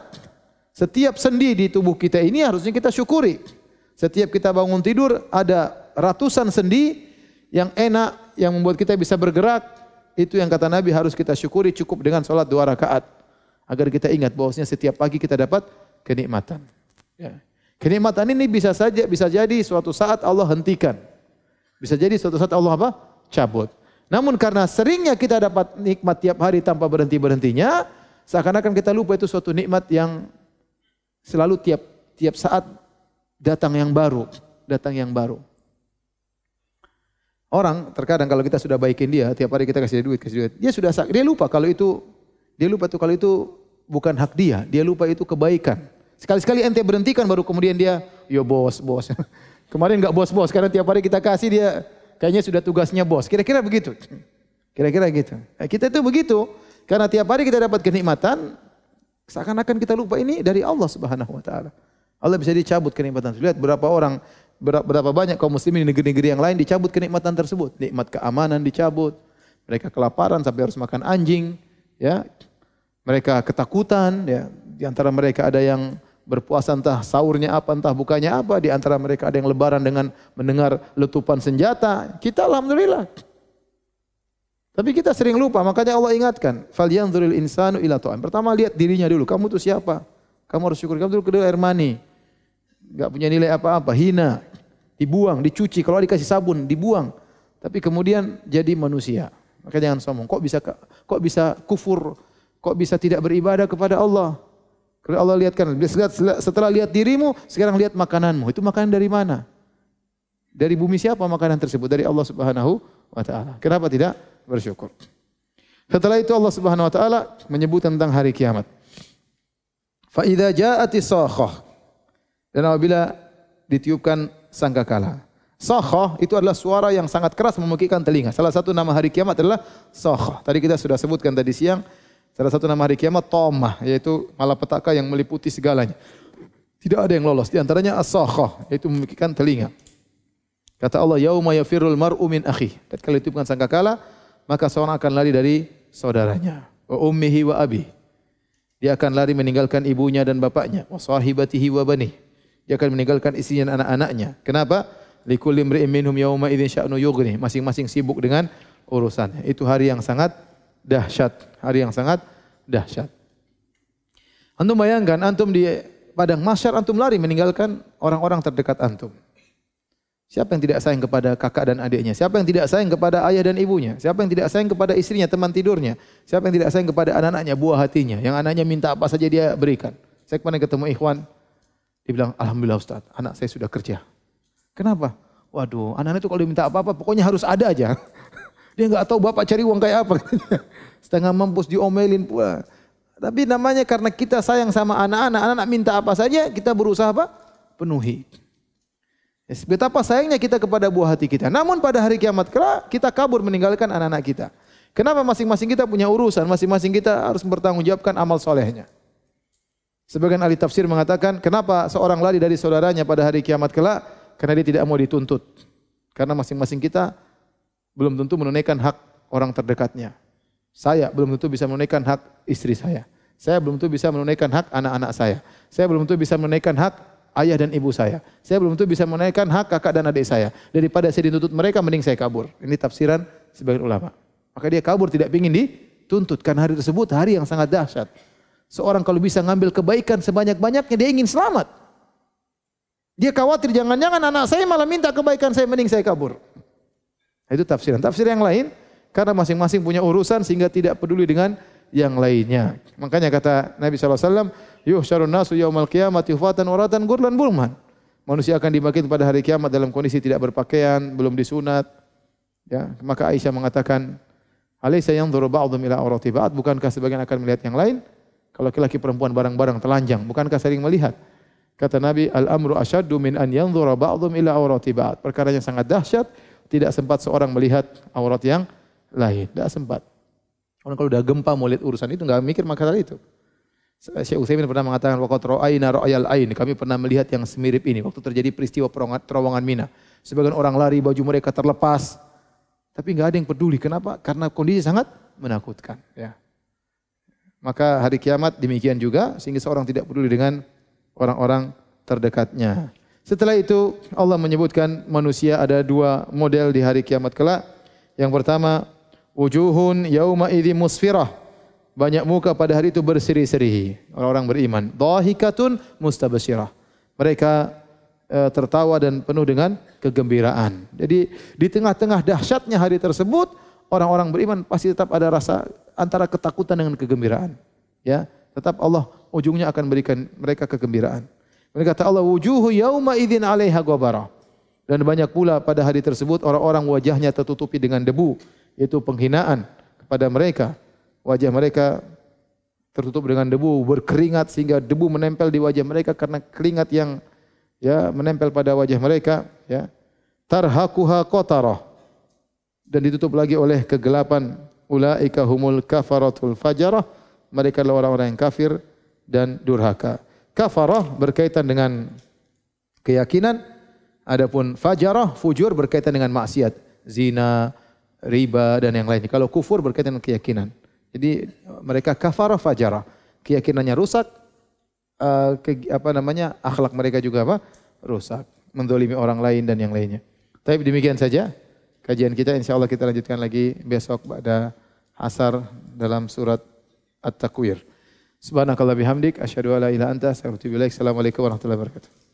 setiap sendi di tubuh kita ini harusnya kita syukuri. Setiap kita bangun tidur ada ratusan sendi yang enak, yang membuat kita bisa bergerak, itu yang kata Nabi harus kita syukuri cukup dengan sholat dua rakaat. Agar kita ingat bahwasanya setiap pagi kita dapat kenikmatan. Ya. Kenikmatan ini bisa saja bisa jadi suatu saat Allah hentikan. Bisa jadi suatu saat Allah apa? Cabut. Namun karena seringnya kita dapat nikmat tiap hari tanpa berhenti-berhentinya, seakan-akan kita lupa itu suatu nikmat yang selalu tiap tiap saat datang yang baru, datang yang baru. Orang terkadang kalau kita sudah baikin dia, tiap hari kita kasih dia duit, kasih duit, dia sudah dia lupa kalau itu dia lupa tuh kalau itu bukan hak dia, dia lupa itu kebaikan. Sekali-sekali ente berhentikan baru kemudian dia, yo bos, bos. Kemarin nggak bos-bos, karena tiap hari kita kasih dia kayaknya sudah tugasnya bos. Kira-kira begitu. Kira-kira gitu. Nah, kita itu begitu. Karena tiap hari kita dapat kenikmatan, seakan-akan kita lupa ini dari Allah Subhanahu wa taala. Allah bisa dicabut kenikmatan. Lihat berapa orang berapa banyak kaum muslimin di negeri-negeri yang lain dicabut kenikmatan tersebut. Nikmat keamanan dicabut. Mereka kelaparan sampai harus makan anjing, ya. Mereka ketakutan, ya. Di antara mereka ada yang berpuasa entah sahurnya apa, entah bukanya apa. Di antara mereka ada yang lebaran dengan mendengar letupan senjata. Kita alhamdulillah. Tapi kita sering lupa, makanya Allah ingatkan, "Falyanzuril insanu ila ta'am." Pertama lihat dirinya dulu, kamu itu siapa? Kamu harus syukur, kamu dulu kedua air mani. Enggak punya nilai apa-apa, hina dibuang, dicuci, kalau dikasih sabun dibuang. Tapi kemudian jadi manusia. Maka jangan sombong. Kok bisa kok bisa kufur? Kok bisa tidak beribadah kepada Allah? Kalau Allah lihatkan, setelah lihat dirimu, sekarang lihat makananmu. Itu makanan dari mana? Dari bumi siapa makanan tersebut? Dari Allah Subhanahu wa taala. Kenapa tidak bersyukur? Setelah itu Allah Subhanahu wa taala menyebut tentang hari kiamat. Fa idza ja'ati Dan apabila ditiupkan sangkakala. Sohoh itu adalah suara yang sangat keras memukikkan telinga. Salah satu nama hari kiamat adalah sohoh. Tadi kita sudah sebutkan tadi siang. Salah satu nama hari kiamat tomah, yaitu malapetaka yang meliputi segalanya. Tidak ada yang lolos. Di antaranya as-sohoh, yaitu memukikkan telinga. Kata Allah, yauma yafirul mar'u min akhi. Ketika ditiupkan sangkakala, maka seorang akan lari dari saudaranya. Wa ummihi wa abi. Dia akan lari meninggalkan ibunya dan bapaknya. Wa sahibatihi wa bani. Dia akan meninggalkan istrinya dan anak-anaknya. Kenapa? Likulli imri'in minhum yawma idzin sya'nu yughni. Masing-masing sibuk dengan urusannya. Itu hari yang sangat dahsyat, hari yang sangat dahsyat. Antum bayangkan antum di padang mahsyar antum lari meninggalkan orang-orang terdekat antum. Siapa yang tidak sayang kepada kakak dan adiknya? Siapa yang tidak sayang kepada ayah dan ibunya? Siapa yang tidak sayang kepada istrinya, teman tidurnya? Siapa yang tidak sayang kepada anak-anaknya, buah hatinya? Yang anaknya minta apa saja dia berikan. Saya kemarin ketemu ikhwan, dia bilang, Alhamdulillah Ustaz, anak saya sudah kerja. Kenapa? Waduh, anak-anak itu kalau minta apa-apa, pokoknya harus ada aja. Dia nggak tahu bapak cari uang kayak apa. Setengah mampus diomelin pula. Tapi namanya karena kita sayang sama anak-anak, anak-anak minta apa saja, kita berusaha apa? Penuhi. Ya, betapa sayangnya kita kepada buah hati kita. Namun pada hari kiamat kelak kita kabur meninggalkan anak-anak kita. Kenapa masing-masing kita punya urusan, masing-masing kita harus bertanggungjawabkan amal solehnya. Sebagian ahli tafsir mengatakan, kenapa seorang lari dari saudaranya pada hari kiamat kelak? Karena dia tidak mau dituntut. Karena masing-masing kita belum tentu menunaikan hak orang terdekatnya. Saya belum tentu bisa menunaikan hak istri saya. Saya belum tentu bisa menunaikan hak anak-anak saya. Saya belum tentu bisa menunaikan hak ayah dan ibu saya. Saya belum tentu bisa menunaikan hak kakak dan adik saya. Daripada saya dituntut mereka, mending saya kabur. Ini tafsiran sebagian ulama. Maka dia kabur tidak ingin dituntut. Karena hari tersebut hari yang sangat dahsyat. Seorang kalau bisa ngambil kebaikan sebanyak-banyaknya, dia ingin selamat. Dia khawatir jangan-jangan anak saya malah minta kebaikan saya, mending saya kabur. Itu tafsiran. Tafsir yang lain karena masing-masing punya urusan sehingga tidak peduli dengan yang lainnya. Makanya kata Nabi SAW, Yuhsyarun nasu yaumal qiyamati hufatan waratan gurlan bulman. Manusia akan dibangkit pada hari kiamat dalam kondisi tidak berpakaian, belum disunat. Ya, maka Aisyah mengatakan, Alaysa yanzuru ba'dhum ila aurati ba'd? Bukankah sebagian akan melihat yang lain? Kalau laki-laki perempuan barang-barang telanjang, bukankah saling melihat? Kata Nabi, al-amru asyaddu min an yanzura ba'dhum ila aurati ba'd. Perkaranya sangat dahsyat tidak sempat seorang melihat aurat yang lain. Tidak sempat. Orang kalau udah gempa mau lihat urusan itu nggak mikir masalah itu. Syekh Utsaimin pernah mengatakan waqat ra'ayna ra'yal. Kami pernah melihat yang semirip ini waktu terjadi peristiwa terowongan Mina. Sebagian orang lari baju mereka terlepas. Tapi nggak ada yang peduli. Kenapa? Karena kondisi sangat menakutkan, ya. Maka hari kiamat demikian juga sehingga seorang tidak peduli dengan orang-orang terdekatnya. Setelah itu Allah menyebutkan manusia ada dua model di hari kiamat kelak. Yang pertama, wujuhun yauma idzi musfirah. Banyak muka pada hari itu berseri-seri, orang-orang beriman. Dhahikatun mustabasyirah. Mereka e, tertawa dan penuh dengan kegembiraan. Jadi di tengah-tengah dahsyatnya hari tersebut, orang-orang beriman pasti tetap ada rasa antara ketakutan dengan kegembiraan. Ya, tetap Allah ujungnya akan berikan mereka kegembiraan. Mereka kata Allah wujuhu yauma idzin 'alaiha. Dan banyak pula pada hari tersebut orang-orang wajahnya tertutupi dengan debu, yaitu penghinaan kepada mereka. Wajah mereka tertutup dengan debu, berkeringat sehingga debu menempel di wajah mereka karena keringat yang ya menempel pada wajah mereka, ya. Tarhaquha qatarah. Dan ditutup lagi oleh kegelapan. Ulaika humul kafaratul fajarah. Mereka adalah orang-orang yang kafir dan durhaka. Kafarah berkaitan dengan keyakinan, adapun fajarah, fujur berkaitan dengan maksiat, zina, riba dan yang lainnya. Kalau kufur berkaitan dengan keyakinan. Jadi mereka kafarah fajarah, keyakinannya rusak, uh, apa namanya akhlak mereka juga apa? rusak, mendolimi orang lain dan yang lainnya. Tapi demikian saja kajian kita. Insya Allah kita lanjutkan lagi besok pada asar dalam surat At-Takwir. Subhanakallah bihamdik asyhadu alla ilaha anta. Assalamualaikum warahmatullahi wabarakatuh.